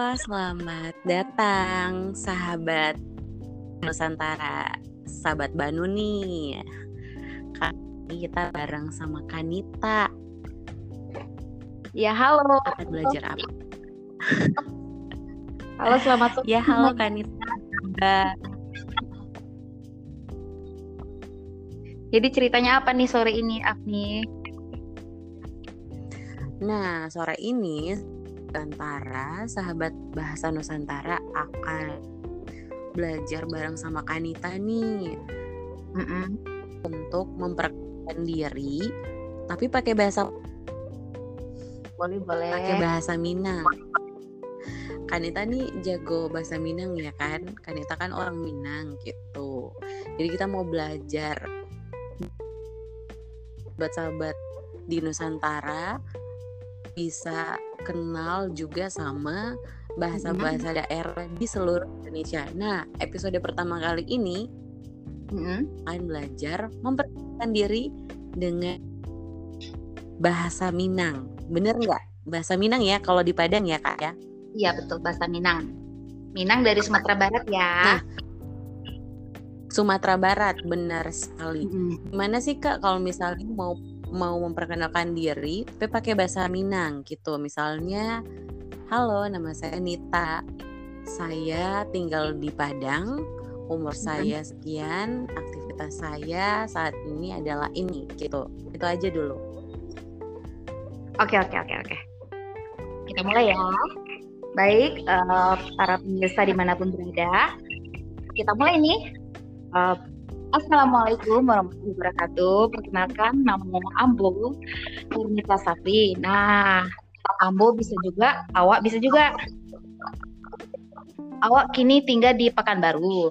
selamat datang sahabat Nusantara, sahabat Banu nih. Kali kita bareng sama Kanita. Ya halo. Akan belajar apa? Halo selamat sore. Ya halo Kanita. Mbak. Jadi ceritanya apa nih sore ini Afni? Nah, sore ini Nusantara, sahabat bahasa Nusantara akan belajar bareng sama Kanita nih Mm-mm. untuk memperkenalkan diri tapi pakai bahasa Boleh boleh. pakai bahasa Minang. Kanita nih jago bahasa Minang ya kan? Kanita kan orang Minang gitu. Jadi kita mau belajar sahabat-sahabat di Nusantara bisa kenal juga sama bahasa-bahasa daerah di seluruh Indonesia. Nah, episode pertama kali ini Mm-mm. akan belajar memperkenalkan diri dengan bahasa Minang. Bener nggak? Bahasa Minang ya kalau di Padang ya kak ya? Iya betul bahasa Minang. Minang dari Sumatera Barat ya. Nah, Sumatera Barat benar sekali. Gimana sih kak kalau misalnya mau mau memperkenalkan diri tapi pakai bahasa Minang gitu. Misalnya, halo nama saya Nita. Saya tinggal di Padang. Umur saya sekian, aktivitas saya saat ini adalah ini gitu. Itu aja dulu. Oke oke oke oke. Kita mulai ya. Baik eh, para pemirsa di mana pun berada, kita mulai nih. Eh, Assalamualaikum warahmatullahi wabarakatuh. Perkenalkan nama Ambo Nurmita Safri. Nah, Ambo bisa juga, awak bisa juga. Awak kini tinggal di Pekanbaru.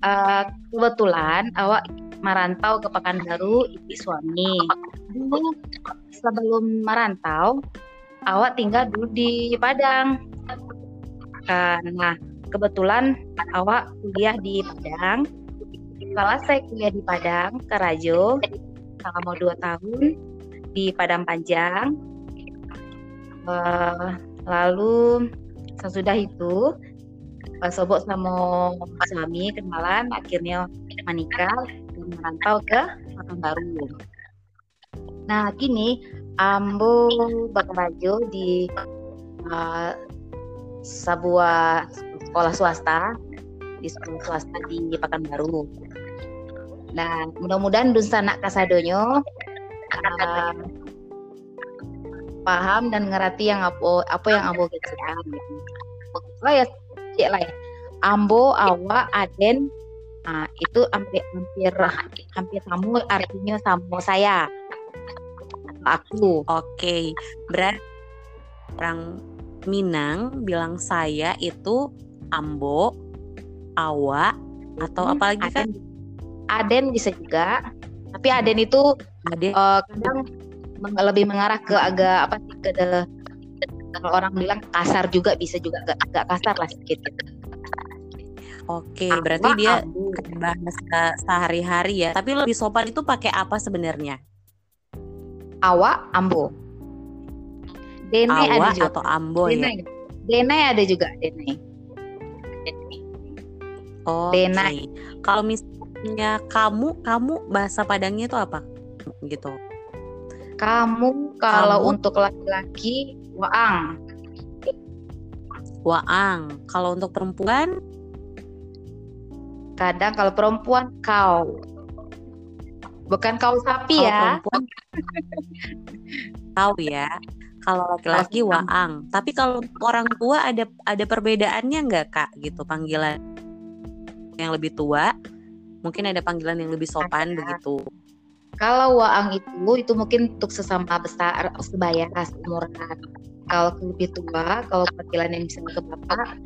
Eh, kebetulan awak merantau ke Pekanbaru ibu suami. Dulu sebelum merantau, awak tinggal dulu di Padang. Eh, Nah, kebetulan awak kuliah di Padang. Setelah saya kuliah di Padang, Karajo, selama dua tahun di Padang Panjang. Eh, lalu sesudah itu, eh, sobok sama suami kenalan, akhirnya menikah dan merantau ke Pekanbaru. Nah, kini Ambo bekerja di uh, sebuah sekolah swasta di sekolah swasta di Pekanbaru. Nah, mudah-mudahan Dunsana Kasadonyo uh, paham dan ngerti yang apa apa yang Ambo kerjakan. Oh ya, cek lah ya. Ambo, awak, Aden, nah, itu hampir hampir hampir sama artinya sama saya. Aku. Oke, berarti orang Minang bilang saya itu Ambo, Awa, atau Hmm, apa lagi kan? Aden, Aden bisa juga. Tapi Aden itu Ade. eh, kadang meng- lebih mengarah ke agak apa sih ke kalau orang bilang kasar juga bisa juga agak, agak kasar lah sedikit. Oke, Awa, berarti dia Ambo. bahasa sehari-hari ya. Tapi lebih sopan itu pakai apa sebenarnya? Awa, Ambo. Dene ada Awa juga. atau Ambo ya? Dene. Dene ada juga Dene. Oke. Denai. Kalau misalnya kamu, kamu bahasa Padangnya itu apa? Gitu. Kamu kalau Kamu. untuk laki-laki waang. Waang. Kalau untuk perempuan, Kadang kalau perempuan kau. Bukan kau sapi kalau ya. perempuan tahu ya. Kalau laki-laki Waang. Tapi kalau orang tua ada ada perbedaannya nggak kak? Gitu panggilan yang lebih tua, mungkin ada panggilan yang lebih sopan begitu. Kalau waang itu itu mungkin untuk sesama besar sebaya seumuran. Kalau lebih tua, kalau panggilan yang bisa ke bapak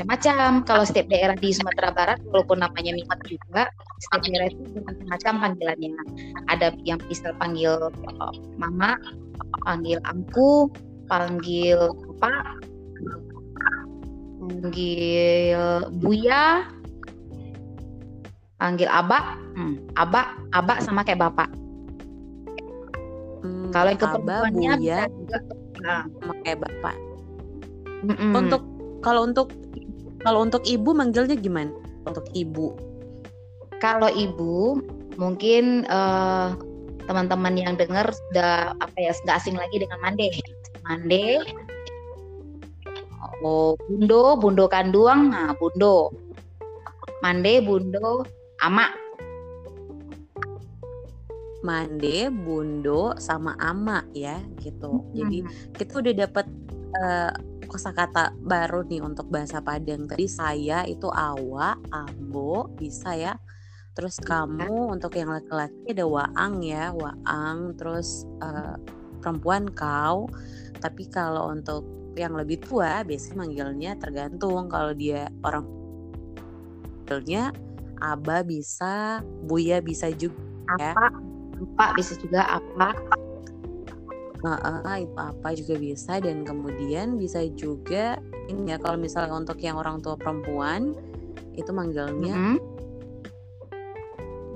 macam-macam. Kalau setiap daerah di Sumatera Barat, walaupun namanya Mimat juga, setiap daerah itu macam-macam panggilannya. Ada yang bisa panggil uh, mama, panggil angku, panggil bapak, panggil buya, panggil abak, hmm, abak, abak sama kayak bapak. Hmm, Kalau yang ke Abah, perempuannya Buya, bisa juga nah, sama kayak bapak. mm-mm. Untuk kalau untuk kalau untuk ibu manggilnya gimana? Untuk ibu. Kalau ibu mungkin uh, teman-teman yang dengar sudah apa ya sudah asing lagi dengan mande. Mande. Oh, bundo, bundo kanduang, nah bundo. Mande, bundo, ama. Mande, bundo, sama ama ya gitu. Hmm. Jadi kita udah dapat uh, kosakata baru nih untuk bahasa Padang. Tadi saya itu awa, ambo, bisa ya. Terus kamu untuk yang laki-laki ada waang ya, waang. Terus uh, perempuan kau. Tapi kalau untuk yang lebih tua biasanya manggilnya tergantung kalau dia orang manggilnya aba bisa, buya bisa juga ya. Apa, apa? Bisa juga apa? Uh, itu apa juga bisa. Dan kemudian bisa juga ini ya kalau misalnya untuk yang orang tua perempuan itu manggilnya mm -hmm.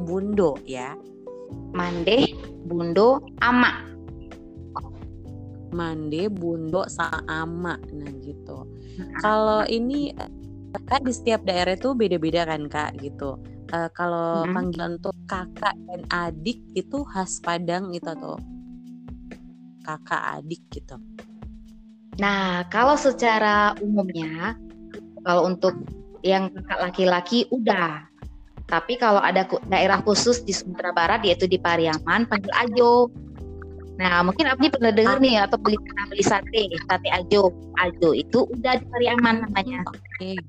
bundo ya. Mande bundo ama. Mande bundo sama nah gitu. Kalau ini kan di setiap daerah itu beda-beda kan kak gitu uh, kalau hmm. panggilan untuk kakak dan adik itu khas Padang itu tuh kakak adik gitu. Nah, kalau secara umumnya, kalau untuk yang kakak laki-laki udah. Tapi kalau ada daerah khusus di Sumatera Barat yaitu di Pariaman panggil Ajo. Nah, mungkin Abdi pernah dengar nih atau beli beli sate, sate Ajo. Ajo itu udah di Pariaman namanya. Oke.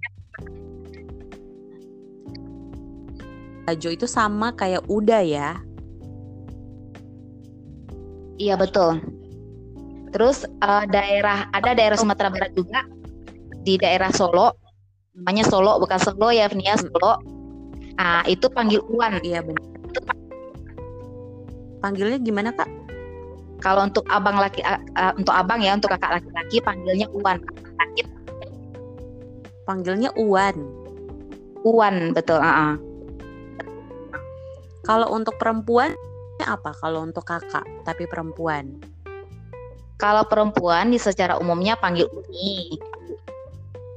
Ajo itu sama kayak udah ya? Iya betul. Terus uh, daerah ada daerah Sumatera Barat juga di daerah Solo, namanya Solo bukan Solo ya, Venia Solo. Nah, itu panggil Uwan. Iya benar. Panggilnya gimana kak? Kalau untuk abang laki, uh, untuk abang ya, untuk kakak laki-laki panggilnya Uwan. Panggilnya Uwan. Uwan betul. Uh -uh. Kalau untuk perempuan apa? Kalau untuk kakak tapi perempuan? Kalau perempuan di secara umumnya panggil Uni.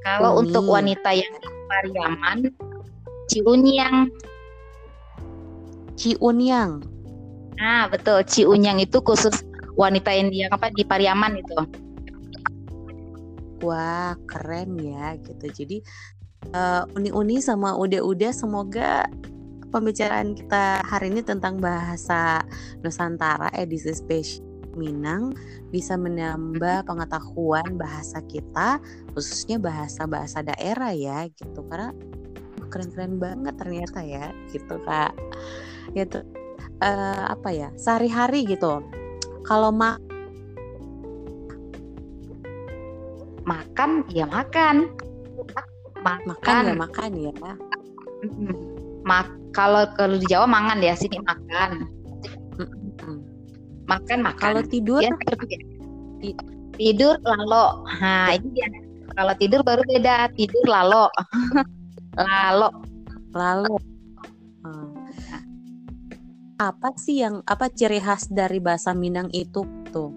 Kalau untuk wanita yang di Pariaman, Ciunyang. Ciunyang. Nah, betul. Ciunyang itu khusus wanita yang dia apa di Pariaman itu. Wah, keren ya gitu. Jadi uh, uni-uni sama udah-udah semoga pembicaraan kita hari ini tentang bahasa Nusantara edisi spesial Minang bisa menambah pengetahuan bahasa kita khususnya bahasa-bahasa daerah ya gitu. Karena keren-keren banget ternyata ya gitu kak. Gitu uh, apa ya sehari-hari gitu. Kalau mak makan ya makan. Ma makan ya makan. ya. Mak kalau kalau di Jawa mangan ya sini makan. Makan makan. Kalau tidur? Ya, tidur lalo. Nah ini dia. Kalau tidur baru beda. Tidur lalo. Lalo. Lalo. Hmm. apa sih yang apa ciri khas dari bahasa Minang itu tuh?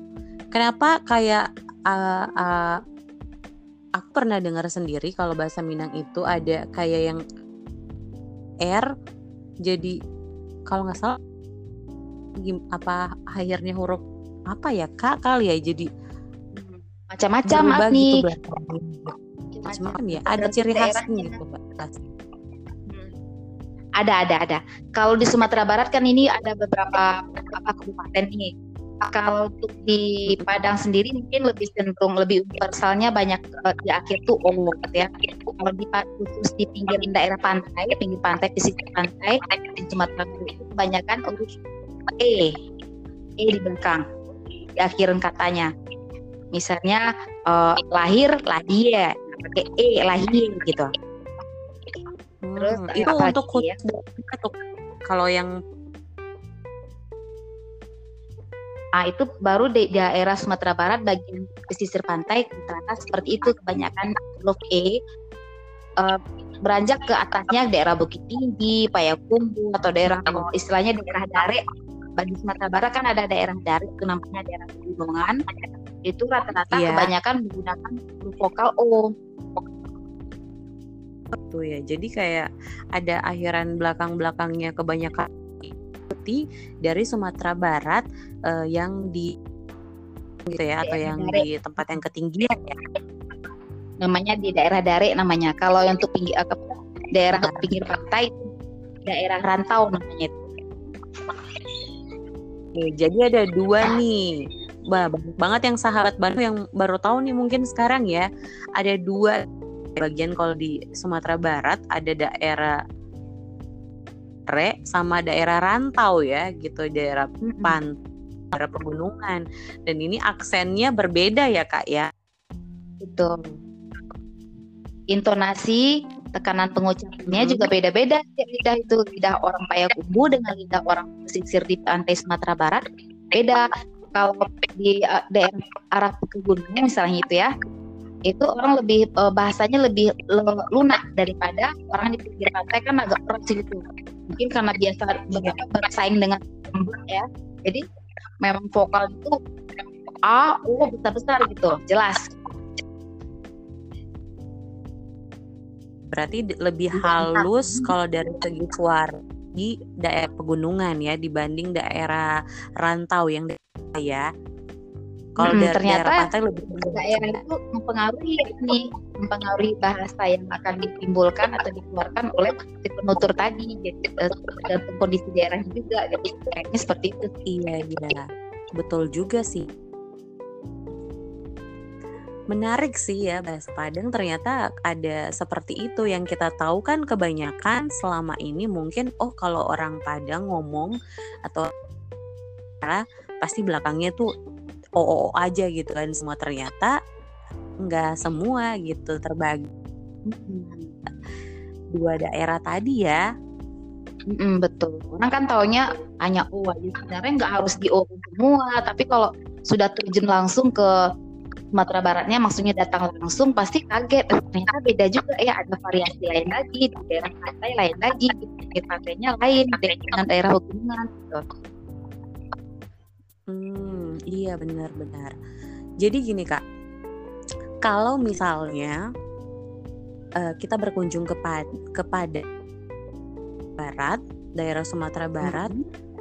Kenapa kayak uh, uh, aku pernah dengar sendiri kalau bahasa Minang itu ada kayak yang R jadi kalau nggak salah apa akhirnya huruf apa ya kak kali ya jadi macam-macam nih gitu macam-macam ya ada ciri khasnya gitu ada ada ada. Kalau di Sumatera Barat kan ini ada beberapa apa kabupaten nih. Kalau untuk di Padang sendiri mungkin lebih cenderung lebih universalnya banyak uh, di akhir tuh O gitu ya. Kalau di khusus di pinggir daerah pantai, pinggir pantai, pesisir pantai di Sumatera itu kebanyakan urus E E di belakang di akhiran katanya. Misalnya uh, lahir lahir pakai E lahir gitu. Hmm, terus itu untuk ya? kalau yang Ah itu baru di daerah Sumatera Barat bagian pesisir pantai rata seperti itu kebanyakan huruf E uh, beranjak ke atasnya daerah Bukit Tinggi, Payakumbuh atau daerah istilahnya daerah Dare. Bagi Sumatera Barat kan ada daerah dari itu namanya daerah pegunungan itu rata-rata yeah. kebanyakan menggunakan huruf vokal O. Itu ya. Jadi kayak ada akhiran belakang belakangnya kebanyakan ikuti dari Sumatera Barat uh, yang di gitu ya atau yang di tempat yang ketinggian ya namanya di daerah dare namanya. Kalau yang untuk pinggir uh, daerah nah. pinggir pantai daerah rantau namanya itu. Oke, jadi ada dua nih. Bah, banyak banget yang sahabat Bandung yang baru tahu nih mungkin sekarang ya. Ada dua. Bagian kalau di Sumatera Barat ada daerah re sama daerah rantau ya gitu. Daerah pan daerah pegunungan. Dan ini aksennya berbeda ya kak ya? Betul intonasi tekanan pengucapannya hmm. juga beda-beda lidah itu. Lidah orang Payakumbuh dengan lidah orang pesisir di pantai Sumatera Barat beda. Kalau di uh, daerah arah pegunungan misalnya itu ya itu orang lebih uh, bahasanya lebih lunak daripada orang di pinggir pantai kan agak keras gitu. Mungkin karena biasa bersaing dengan ya. Jadi memang vokal itu a u besar besar gitu. Jelas berarti lebih halus kalau dari segi suara di daerah pegunungan ya dibanding daerah rantau yang ya. Kalau hmm, dari ternyata daerah pantai lebih daerah itu mempengaruhi ini mempengaruhi bahasa yang akan ditimbulkan atau dikeluarkan oleh penutur tadi jadi eh, tergantung kondisi daerah juga jadi kayaknya seperti itu. Iya iya. Betul juga sih menarik sih ya bahasa Padang ternyata ada seperti itu yang kita tahu kan kebanyakan selama ini mungkin oh kalau orang Padang ngomong atau pasti belakangnya tuh oo aja gitu kan semua ternyata nggak semua gitu terbagi dua daerah tadi ya Mm, betul. Orang kan taunya hanya aja. Sebenarnya nggak harus di semua. Tapi kalau sudah terjun langsung ke Sumatera Baratnya, maksudnya datang langsung, pasti kaget. Ternyata beda juga ya. Ada variasi lain lagi di daerah pantai lain lagi, di pantainya lain dengan daerah hubungan. Gitu. Hmm, iya benar-benar. Jadi gini Kak, kalau misalnya uh, kita berkunjung kepada kepada barat, daerah Sumatera Barat, mm-hmm.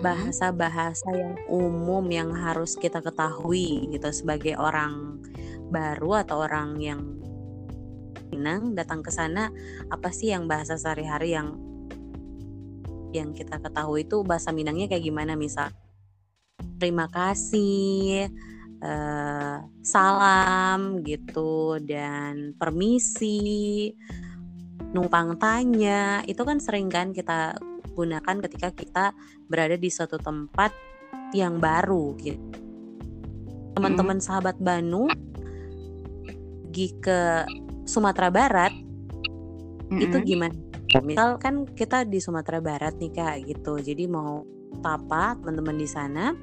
Bahasa-bahasa yang umum yang harus kita ketahui gitu sebagai orang baru atau orang yang Minang datang ke sana apa sih yang bahasa sehari-hari yang yang kita ketahui itu bahasa Minangnya kayak gimana? Misal terima kasih, uh, salam gitu dan permisi, numpang tanya, itu kan sering kan kita gunakan ketika kita berada di suatu tempat yang baru gitu. Teman-teman sahabat Banu pergi ke Sumatera Barat mm-hmm. itu gimana? Misal kan kita di Sumatera Barat nih kak gitu, jadi mau tapa teman-teman di sana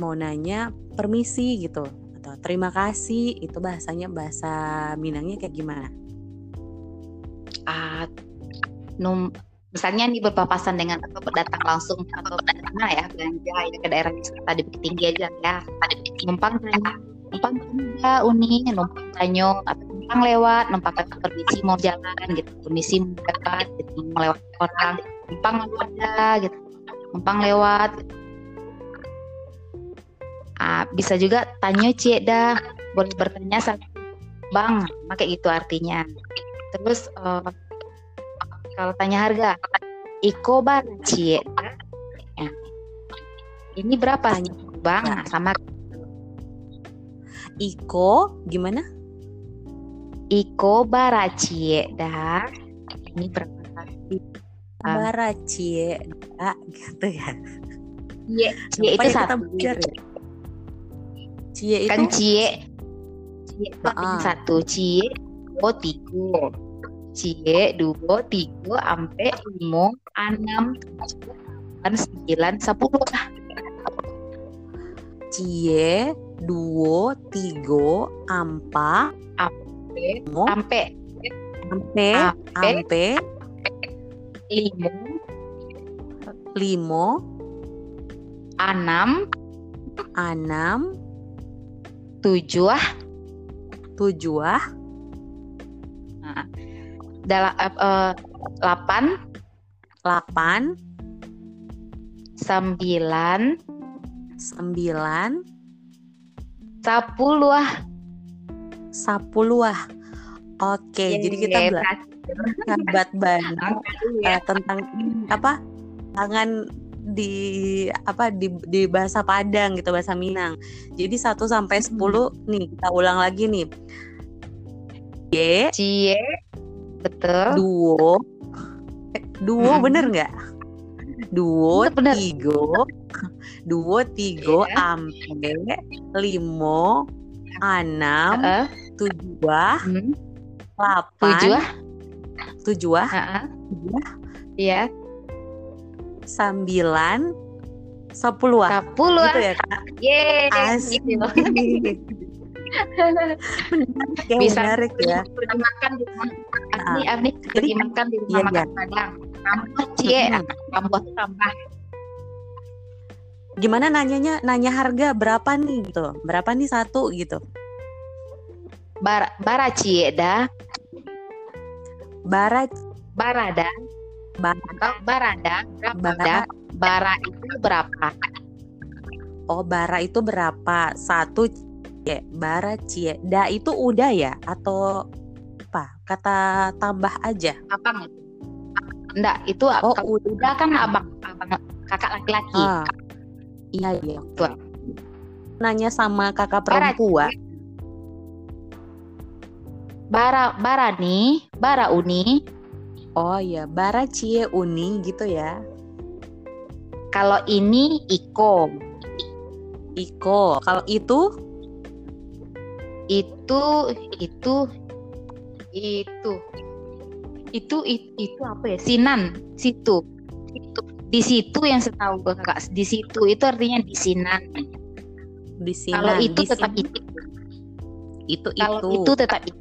mau nanya permisi gitu atau terima kasih itu bahasanya bahasa Minangnya kayak gimana? Uh, num misalnya nih berpapasan dengan atau datang langsung atau mana ya belanja ya ke daerah wisata di Bukit Tinggi aja ya. Numpang tanya numpang tanya uni numpang tanya atau numpang lewat numpang ke permisi mau jalan gitu. Permisi mau lewat gitu lewat orang. Numpang ada gitu. Numpang lewat gitu. Uh, bisa juga tanya cik dah, boleh bertanya satu bang, pakai itu artinya. Terus uh, kalau tanya harga, iko bar. Ya. Ini berapa nih bang? Nah, sama Iko gimana? Iko baracie dah. Ini berapa kali? Baracie dah gitu ya. Iya, cie itu satu. Ya? Cie kan itu kan cie cie uh. satu cie dua tiga cie dua tiga sampai lima enam kan sembilan sepuluh. Cie dua tiga empat sampai sampai sampai sampai lima lima enam enam tujuh. tujuh Dalam uh, delapan, delapan, sembilan, sembilan, sepuluh. Sepuluh. Oke, jadi kita belajar sahabat banget uh, tentang apa tangan di apa di di bahasa Padang gitu bahasa Minang. Jadi 1 sampai 10 hmm. nih kita ulang lagi nih. Y, Cie, betul. Duo, eh, duo hmm. bener nggak? Duo, bener. tigo, duo, tigo, yeah. ampe, limo, enam, uh -uh. tujuh, hmm. delapan, tujuh, tujuh, uh -uh. iya, sembilan, sepuluh, sepuluh, gitu ya kak? Yeay, Asik. menarik ya, bisa menarik ya. Makan di rumah Afni, ah. Makan di rumah iya, makan iya. Padang. Tambah cie, tambah tambah. Gimana nanyanya? Nanya harga berapa nih gitu? Berapa nih satu gitu? Bar bara cie dah. Bara barada. Bara barada berapa bara, bara itu berapa? Oh, bara itu berapa? Satu cie, bara cie. Da itu udah ya atau? Kata tambah aja. Apa Enggak, itu oh, udah kan abang abang kakak laki-laki. Ah. Iya iya. Tuh. Nanya sama kakak perempuan. Bara bara nih, bara uni. Oh iya, bara cie uni gitu ya. Kalau ini Iko. Iko. Kalau itu itu itu itu. Itu itu, itu apa ya? Sinan. Situ. Itu di situ yang setahu gue kakak di situ itu artinya di sinan. Di sinan kalau itu tetap itu. Itu kalau itu. itu tetap itu.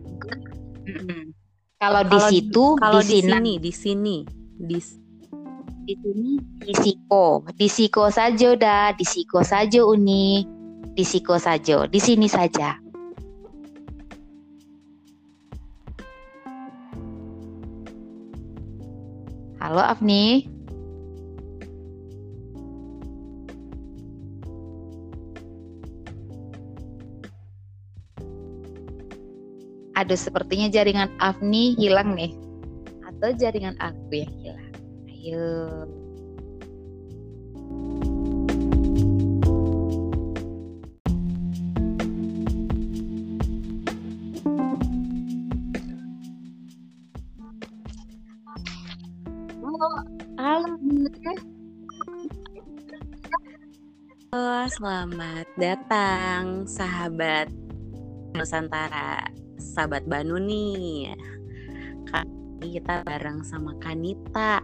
Kalau di situ kalau di, sini di sini. Di di sini di siko. Di siko saja dah. Di siko saja uni. Di siko saja. Di sini saja Halo Afni. Aduh, sepertinya jaringan Afni hilang nih. Atau jaringan aku yang hilang. Ayo. Selamat datang sahabat Nusantara, sahabat Banu nih. Kali kita bareng sama Kanita.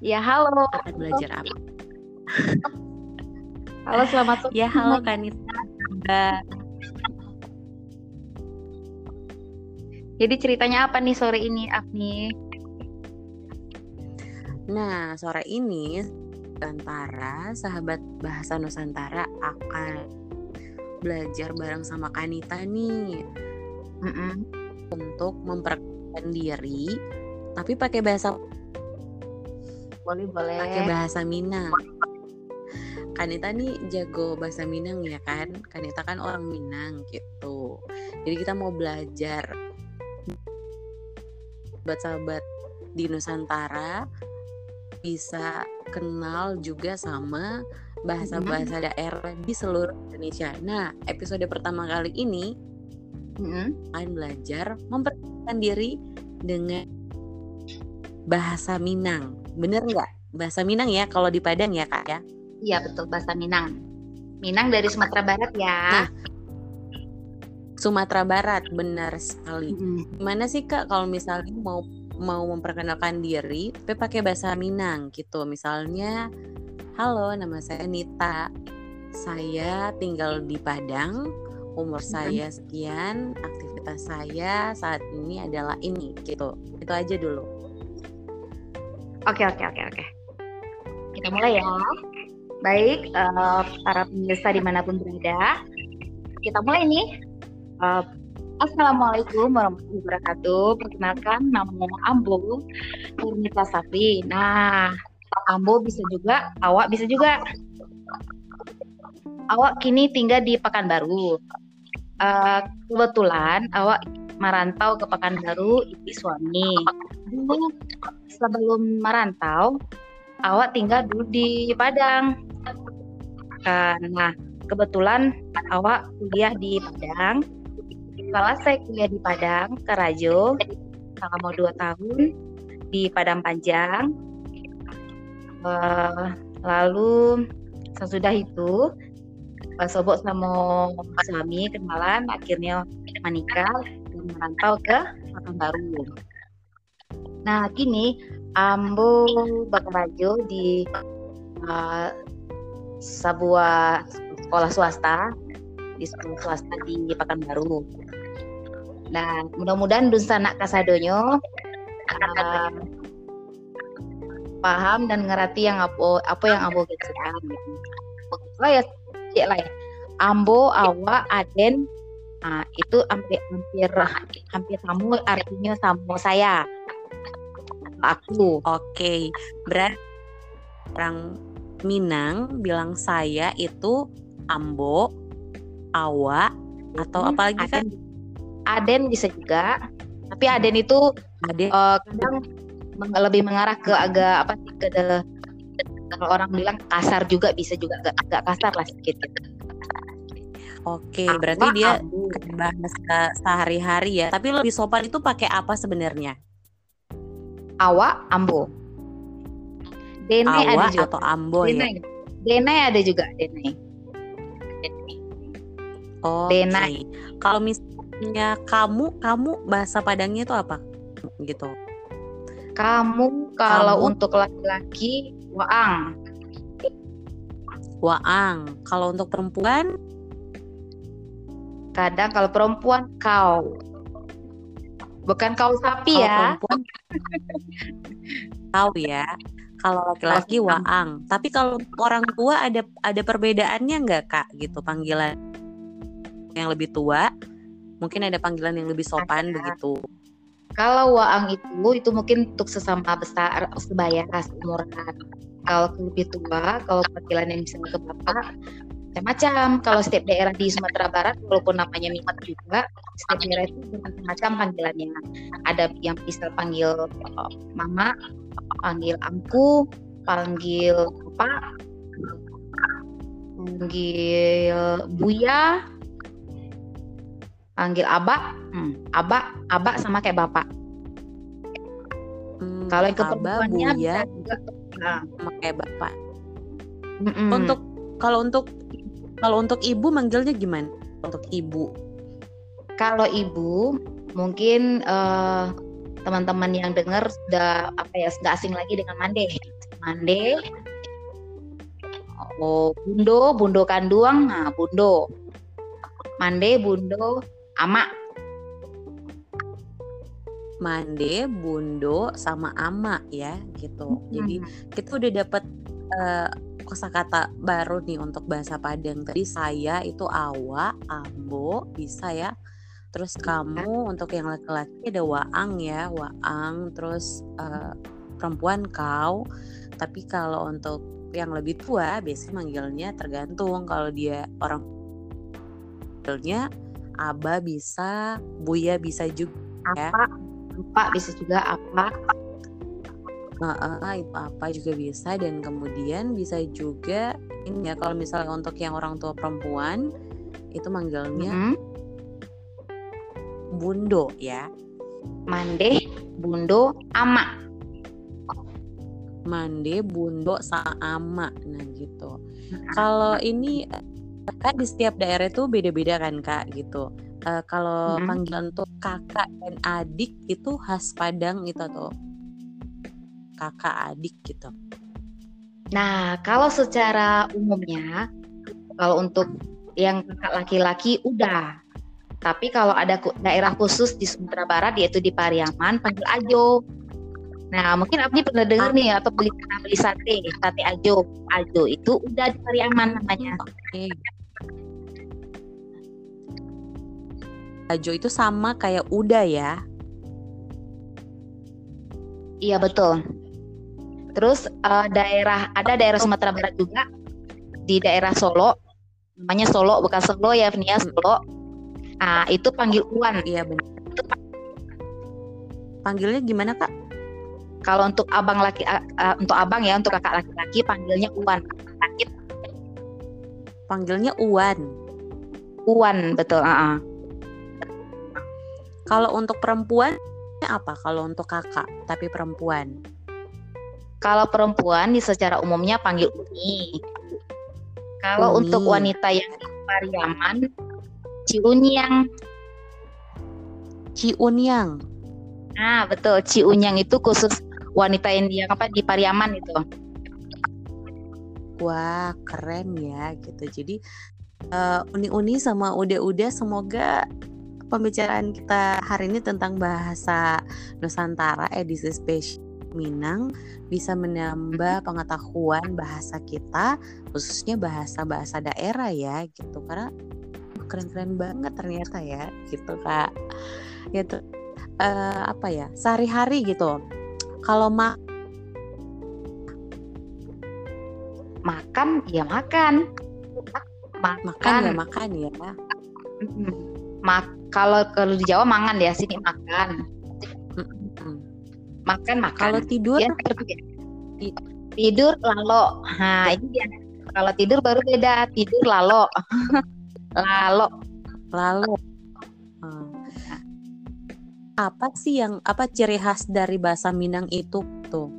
Ya halo. Akan belajar apa? halo selamat sore. Ya halo Kanita. Jadi ceritanya apa nih sore ini, Afni? Nah, sore ini Nusantara, sahabat bahasa Nusantara akan belajar bareng sama Kanita nih mm -mm. untuk memperkenalkan diri, tapi pakai bahasa boleh boleh pakai bahasa Minang. Kanita nih jago bahasa Minang ya kan? Kanita kan orang Minang gitu. Jadi kita mau belajar buat sahabat di Nusantara bisa kenal juga sama bahasa-bahasa daerah di seluruh Indonesia. Nah, episode pertama kali ini mm-hmm. akan belajar memperkenalkan diri dengan bahasa Minang. Bener nggak? Bahasa Minang ya kalau di Padang ya kak ya? Iya betul bahasa Minang. Minang dari Sumatera Barat ya. Nah, Sumatera Barat benar sekali. Mm-hmm. Gimana sih kak kalau misalnya mau mau memperkenalkan diri tapi pakai bahasa Minang gitu. Misalnya halo nama saya Nita. Saya tinggal di Padang. Umur saya sekian aktivitas saya saat ini adalah ini gitu. Itu aja dulu. Oke oke oke oke. Kita mulai ya. Baik uh, para pemirsa di mana pun berada kita mulai nih. Uh, Assalamualaikum warahmatullahi wabarakatuh. Perkenalkan nama Ambo Nurmita Safi. Nah, Ambo bisa juga, awak bisa juga. Awak kini tinggal di Pekanbaru. Uh, kebetulan awak merantau ke Pekanbaru itu suami. Dulu sebelum merantau, awak tinggal dulu di Padang. Nah, kebetulan awak kuliah di Padang setelah saya kuliah di Padang, Karajo, selama dua tahun di Padang Panjang. Uh, lalu sesudah itu Pak Sobok sama suami kenalan, akhirnya menikah dan merantau ke Baru. Nah, kini Ambo bekerja di uh, sebuah sekolah swasta di sekolah swasta di Pekanbaru. Nah, mudah-mudahan nak kasadonyo uh, paham dan ngerti yang apa apa yang ambo kecilkan. Oh ya, cek lah ya. Ambo, awak, aden, nah, itu hampir hampir hampir sama artinya sama saya. Aku. Oke, okay. berarti orang Minang bilang saya itu ambo, awak, atau hmm, apa lagi kan? Aden bisa juga tapi Aden itu Aden. Uh, kadang lebih mengarah ke agak apa sih ke kalau orang bilang kasar juga bisa juga agak, agak kasar lah sedikit gitu. Oke, Apa berarti dia bahasa sehari-hari ya. Tapi lebih sopan itu pakai apa sebenarnya? Awak, ambo. Dene Awa ada juga. atau ambo Dene. ya? Dene ada juga, Dene. Oh, Dene. Okay. Kalau mis ya kamu kamu bahasa Padangnya itu apa? Gitu. Kamu kalau kamu, untuk laki-laki waang. Waang. Kalau untuk perempuan? Kadang kalau perempuan kau. Bukan kau sapi kalau ya. perempuan? Kau ya. Kalau laki-laki waang. Tapi kalau orang tua ada ada perbedaannya nggak kak? Gitu panggilan yang lebih tua mungkin ada panggilan yang lebih sopan ada. begitu. Kalau waang itu itu mungkin untuk sesama besar sebaya seumuran kalau lebih tua kalau panggilan yang bisa ke bapak macam-macam. Kalau setiap daerah di Sumatera Barat walaupun namanya Mimat juga setiap daerah itu macam-macam panggilannya. Ada yang bisa panggil uh, mama panggil angku panggil apa panggil buya panggil abak, hmm, abak, abak sama kayak bapak. Hmm, kalau yang ke perempuannya bisa juga nah. sama kayak bapak. Mm-mm. Untuk kalau untuk kalau untuk ibu manggilnya gimana? Untuk ibu. Kalau ibu mungkin uh, teman-teman yang dengar sudah apa ya sudah asing lagi dengan mande. Mande. Oh, bundo, bundo kanduang, nah bundo. Mande, bundo, ama. Mande bundo sama ama ya gitu. Hmm. jadi kita udah dapat uh, kosakata baru nih untuk bahasa Padang. Tadi saya itu awa ambo bisa ya. Terus kamu untuk yang laki-laki ada waang ya waang. Terus uh, perempuan kau. Tapi kalau untuk yang lebih tua biasanya manggilnya tergantung. Kalau dia orang manggilnya Aba bisa, Buya bisa juga ya. apa, apa bisa juga apa. Uh, uh, itu apa juga bisa dan kemudian bisa juga ini ya kalau misalnya untuk yang orang tua perempuan itu manggilnya mm -hmm. bundo ya mande bundo ama mande bundo sama ama nah gitu kalau ini kan di setiap daerah itu beda-beda kan kak gitu. Uh, kalau hmm. panggilan untuk kakak dan adik itu khas Padang itu atau kakak adik gitu. Nah kalau secara umumnya kalau untuk yang kakak laki-laki udah. Tapi kalau ada daerah khusus di Sumatera Barat yaitu di Pariaman panggil Ajo Nah, mungkin Abdi pernah dengar nih atau beli pernah beli sate, sate ajo. Ajo itu udah di Pariaman namanya. Oke. Ajo itu sama kayak Uda ya. Iya betul. Terus uh, daerah ada daerah Sumatera Barat juga di daerah Solo, namanya Solo bukan Solo ya, hmm. Solo. Nah itu panggil Uwan. Iya benar. Panggilnya gimana kak? Kalau untuk abang laki, uh, untuk abang ya, untuk kakak laki-laki panggilnya Uwan. Panggilnya Uwan. Uwan betul. Uh -uh. Kalau untuk perempuan apa? Kalau untuk kakak tapi perempuan? Kalau perempuan di secara umumnya panggil Uni. Kalau uni. untuk wanita yang Pariaman, Ciunyang. Ciunyang. Nah, betul. Ciunyang itu khusus wanita yang dia apa di Pariaman itu. Wah, keren ya gitu. Jadi uh, uni-uni sama udah-udah semoga pembicaraan kita hari ini tentang bahasa Nusantara edisi spesial Minang bisa menambah pengetahuan bahasa kita khususnya bahasa-bahasa daerah ya gitu karena keren-keren banget ternyata ya gitu kak gitu uh, apa ya sehari-hari gitu kalau mak makan ya makan. Ma makan ya makan ya. Mak kalau kalau di Jawa mangan ya sini makan. Makan makan. Kalau tidur ya, tidur lalo. Nah ini dia. Kalau tidur baru beda. Tidur lalo. Lalo. Lalo. Apa sih yang apa ciri khas dari bahasa Minang itu tuh?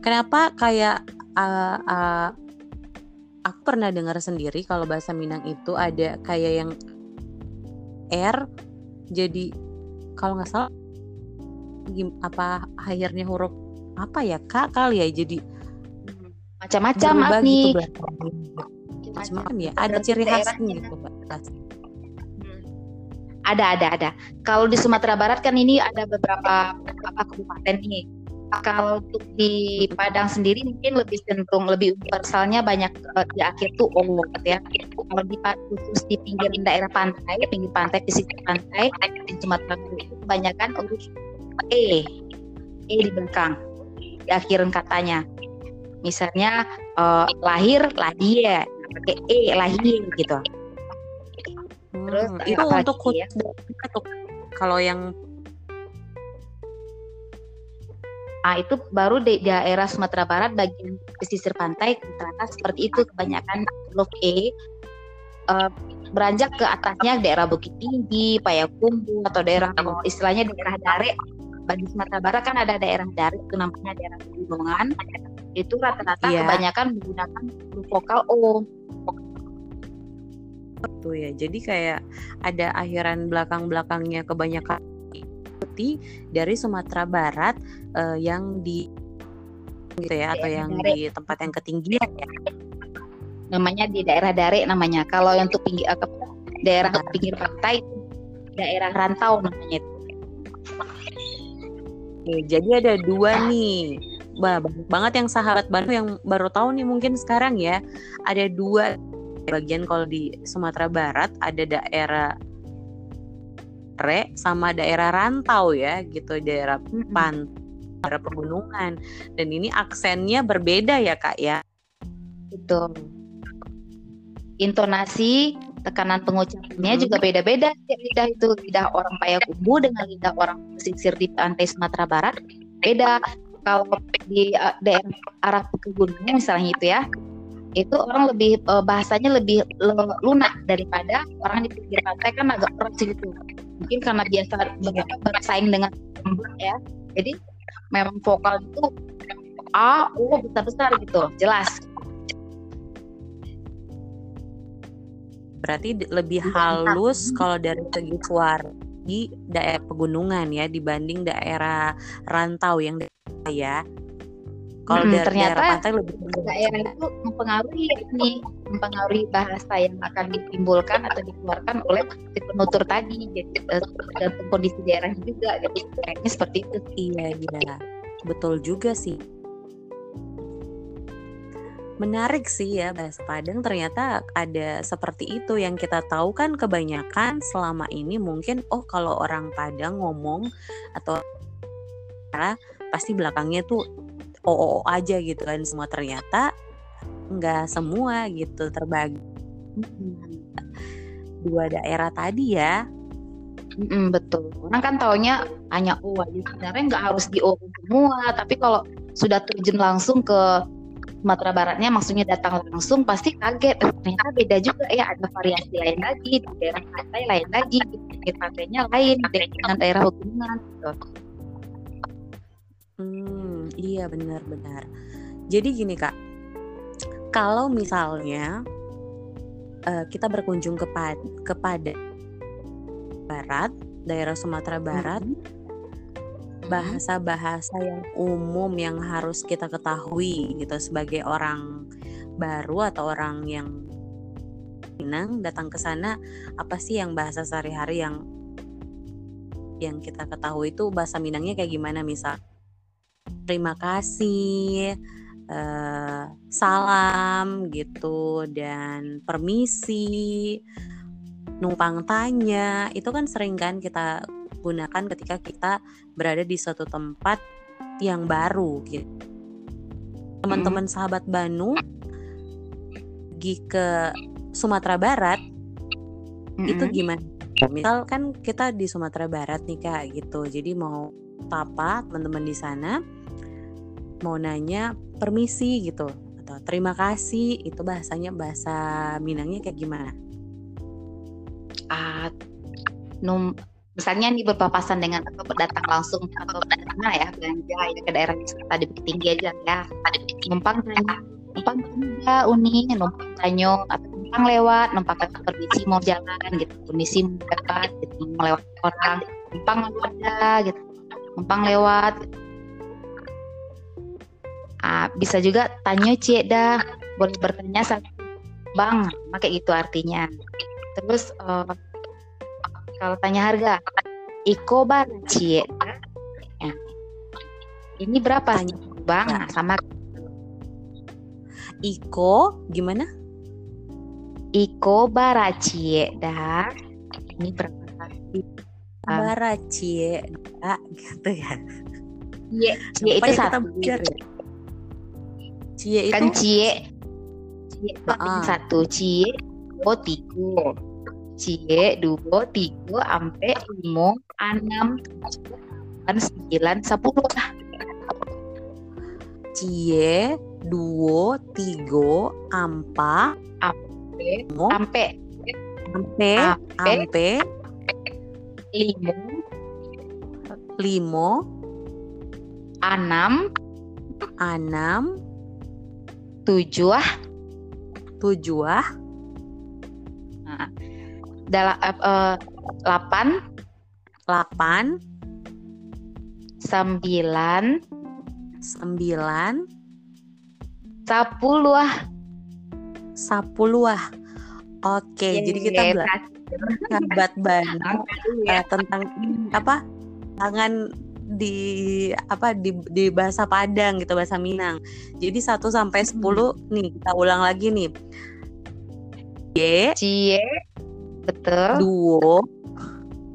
Kenapa kayak uh, uh, aku pernah dengar sendiri kalau bahasa Minang itu ada kayak yang R jadi kalau nggak salah apa akhirnya huruf apa ya kak kali ya jadi macam-macam nih gitu, macam-macam. Ya ada ciri khasnya gitu ada ada ada. Kalau di Sumatera Barat kan ini ada beberapa apa kabupaten nih. Kalau untuk di Padang sendiri mungkin lebih cenderung lebih universalnya banyak uh, di akhir tuh O gitu ya. Kalau di khusus di pinggir daerah pantai, pinggir pantai di sisi pantai di Sumatera Barat itu kebanyakan urus E E di belakang di akhiran katanya. Misalnya uh, lahir lahir pakai E lahir gitu hmm, terus itu untuk ya? kalau yang Ah itu baru di daerah Sumatera Barat bagian pesisir pantai ternyata seperti itu kebanyakan huruf E. Uh, beranjak ke atasnya daerah Bukit Tinggi, Payakumbuh atau daerah istilahnya daerah Dare. Bagi Sumatera Barat kan ada daerah dari itu namanya daerah pegunungan itu rata-rata yeah. kebanyakan menggunakan vokal O tuh ya jadi kayak ada akhiran belakang-belakangnya kebanyakan dari Sumatera Barat uh, yang di gitu ya atau yang dare. di tempat yang ketinggian ya namanya di daerah Dare namanya kalau yang untuk pinggir uh, daerah nah. pinggir pantai daerah rantau namanya itu Oke, jadi ada dua nih. Bah, banyak banget yang sahabat Bandung yang baru tahu nih mungkin sekarang ya. Ada dua bagian kalau di Sumatera Barat ada daerah re sama daerah rantau ya gitu. Daerah pan daerah pegunungan. Dan ini aksennya berbeda ya kak ya. Betul. Intonasi tekanan pengucapannya hmm. juga beda-beda. Lidah itu lidah orang Payakumbuh dengan lidah orang pesisir di pantai Sumatera Barat beda. Kalau di uh, daerah arah pegunungan misalnya itu ya itu orang lebih uh, bahasanya lebih lunak daripada orang di pinggir pantai kan agak keras gitu mungkin karena biasa bersaing dengan ya. Jadi memang vokal itu a u besar besar gitu. Jelas. Berarti lebih iya, halus kalau dari segi suara di daerah pegunungan ya dibanding daerah rantau yang ya. Kalau hmm, ternyata daerah pantai lebih daerah itu mempengaruhi nih mempengaruhi bahasa yang akan ditimbulkan atau dikeluarkan oleh si penutur tadi gitu dan kondisi daerah juga jadi kayaknya seperti itu. Iya iya. Betul juga sih. Menarik sih ya bahasa Padang. Ternyata ada seperti itu yang kita tahu kan kebanyakan selama ini mungkin oh kalau orang Padang ngomong atau pasti belakangnya tuh oo aja gitu kan semua ternyata nggak semua gitu terbagi dua daerah tadi ya Mm, betul. Orang kan taunya hanya O aja. Sebenarnya nggak harus di O semua. Tapi kalau sudah terjun langsung ke Sumatera Baratnya, maksudnya datang langsung, pasti kaget. Eh, ternyata beda juga ya. Ada variasi lain lagi. Di daerah pantai lain lagi. Di pantainya lain. Dengan daerah hubungan. Gitu. Hmm, iya benar-benar. Jadi gini kak, kalau misalnya uh, kita berkunjung kepada kepada barat, daerah Sumatera Barat, bahasa-bahasa yang umum yang harus kita ketahui gitu sebagai orang baru atau orang yang Minang datang ke sana apa sih yang bahasa sehari-hari yang yang kita ketahui itu bahasa Minangnya kayak gimana misal terima kasih, uh, salam gitu dan permisi, numpang tanya, itu kan sering kan kita gunakan ketika kita berada di suatu tempat yang baru gitu. Teman-teman hmm. sahabat Banu pergi ke Sumatera Barat mm-hmm. itu gimana? Misal kan kita di Sumatera Barat nih kak gitu, jadi mau apa teman-teman di sana mau nanya permisi gitu atau terima kasih. Itu bahasanya bahasa Minangnya kayak gimana? Uh, num misalnya nih berpapasan dengan atau datang langsung atau mana ya belanja ya ke daerah wisata di Bukit Tinggi aja ya. Numpang numpang juga uni numpang tanyo atau numpang lewat numpang kata permisi mau jalan gitu permisi mau dekat gitu mau lewat orang numpang ada gitu numpang lewat gitu Ah, bisa juga tanya cik dah, boleh bertanya satu bang, pakai itu artinya. Terus uh, kalau tanya harga, iko bar cik. Ya. Ini berapa bang? Nah, sama Iko gimana? Iko baracie dah. Ini berapa? Baracie dah gitu ya. Iya, cie itu satu. Ya? Cie kan itu cie. Cie itu uh. satu. Cie dua tiga. Cie dua tiga sampai lima enam delapan sembilan sepuluh. Cie dua tiga empat sampai sampai sampai sampai lima. Lima. Enam. Enam tujuh tujuh nah, dalam uh, delapan delapan sembilan? Sembilan. Sepuluh sepuluh oke Yeay, jadi kita belajar sahabat banget uh, tentang apa? Tangan di apa di di bahasa Padang gitu bahasa Minang. Jadi 1 sampai 10 hmm. nih kita ulang lagi nih. Y Cie betul. Duo.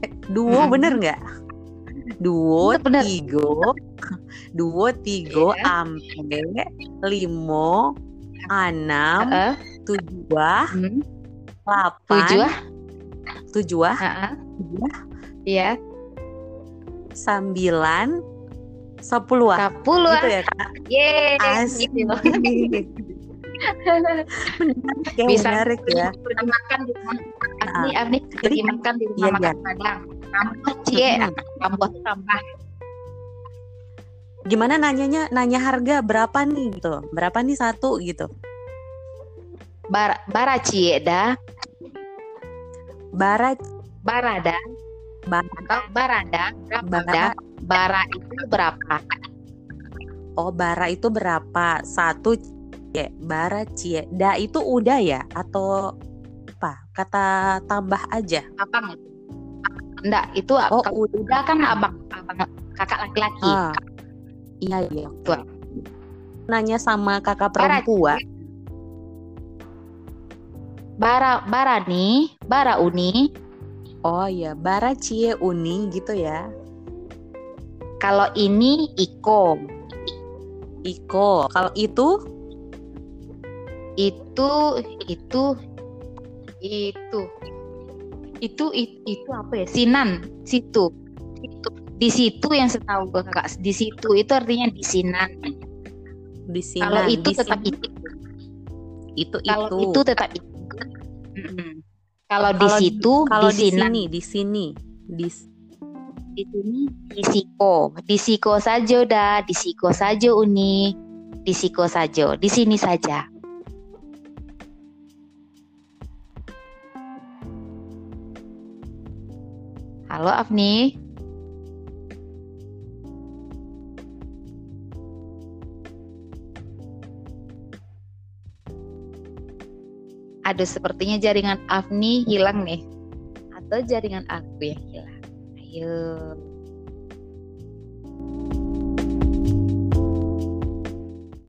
Eh, duo hmm. bener nggak? Duo bener, tigo. Duo tigo yeah. ampe limo enam uh -uh. tujuh hmm. delapan tujuh tujuh uh -uh. Iya sembilan sepuluh sepuluh gitu ya kak? Yeay, asik. gitu. menarik ya bisa menarik ya. makan di rumah. Afni ah. Afni jadi makan di rumah iya, makan iya. Padang tambah cie tambah tambah. Gimana nanyanya nanya harga berapa nih gitu? Berapa nih satu gitu? Bar bara cie dah. Bara. Barada atau barada barada bara itu berapa? Oh bara itu berapa? Satu cie bara cie da itu udah ya? Atau apa? Kata tambah aja. Abang enggak itu oh udah kan abang abang kakak laki-laki. Ah, iya iya. Tuh nanya sama kakak perempuan. Bara bara nih, bara uni. Oh ya, bara cie uni gitu ya. Kalau ini iko. Iko. Kalau itu itu itu itu itu itu, itu apa ya sinan situ itu di situ yang setahu gue kakak di situ itu artinya di sinan di sini. kalau itu di tetap sini. itu itu kalau itu. itu tetap itu. Kalau di situ Kalau di di sini, di sini, di di sini di siko. Di siko saja dah di siko saja uni. Di siko saja. Di sini saja. Halo Afni Aduh, sepertinya jaringan Afni hilang nih. Atau jaringan aku yang hilang. Ayo.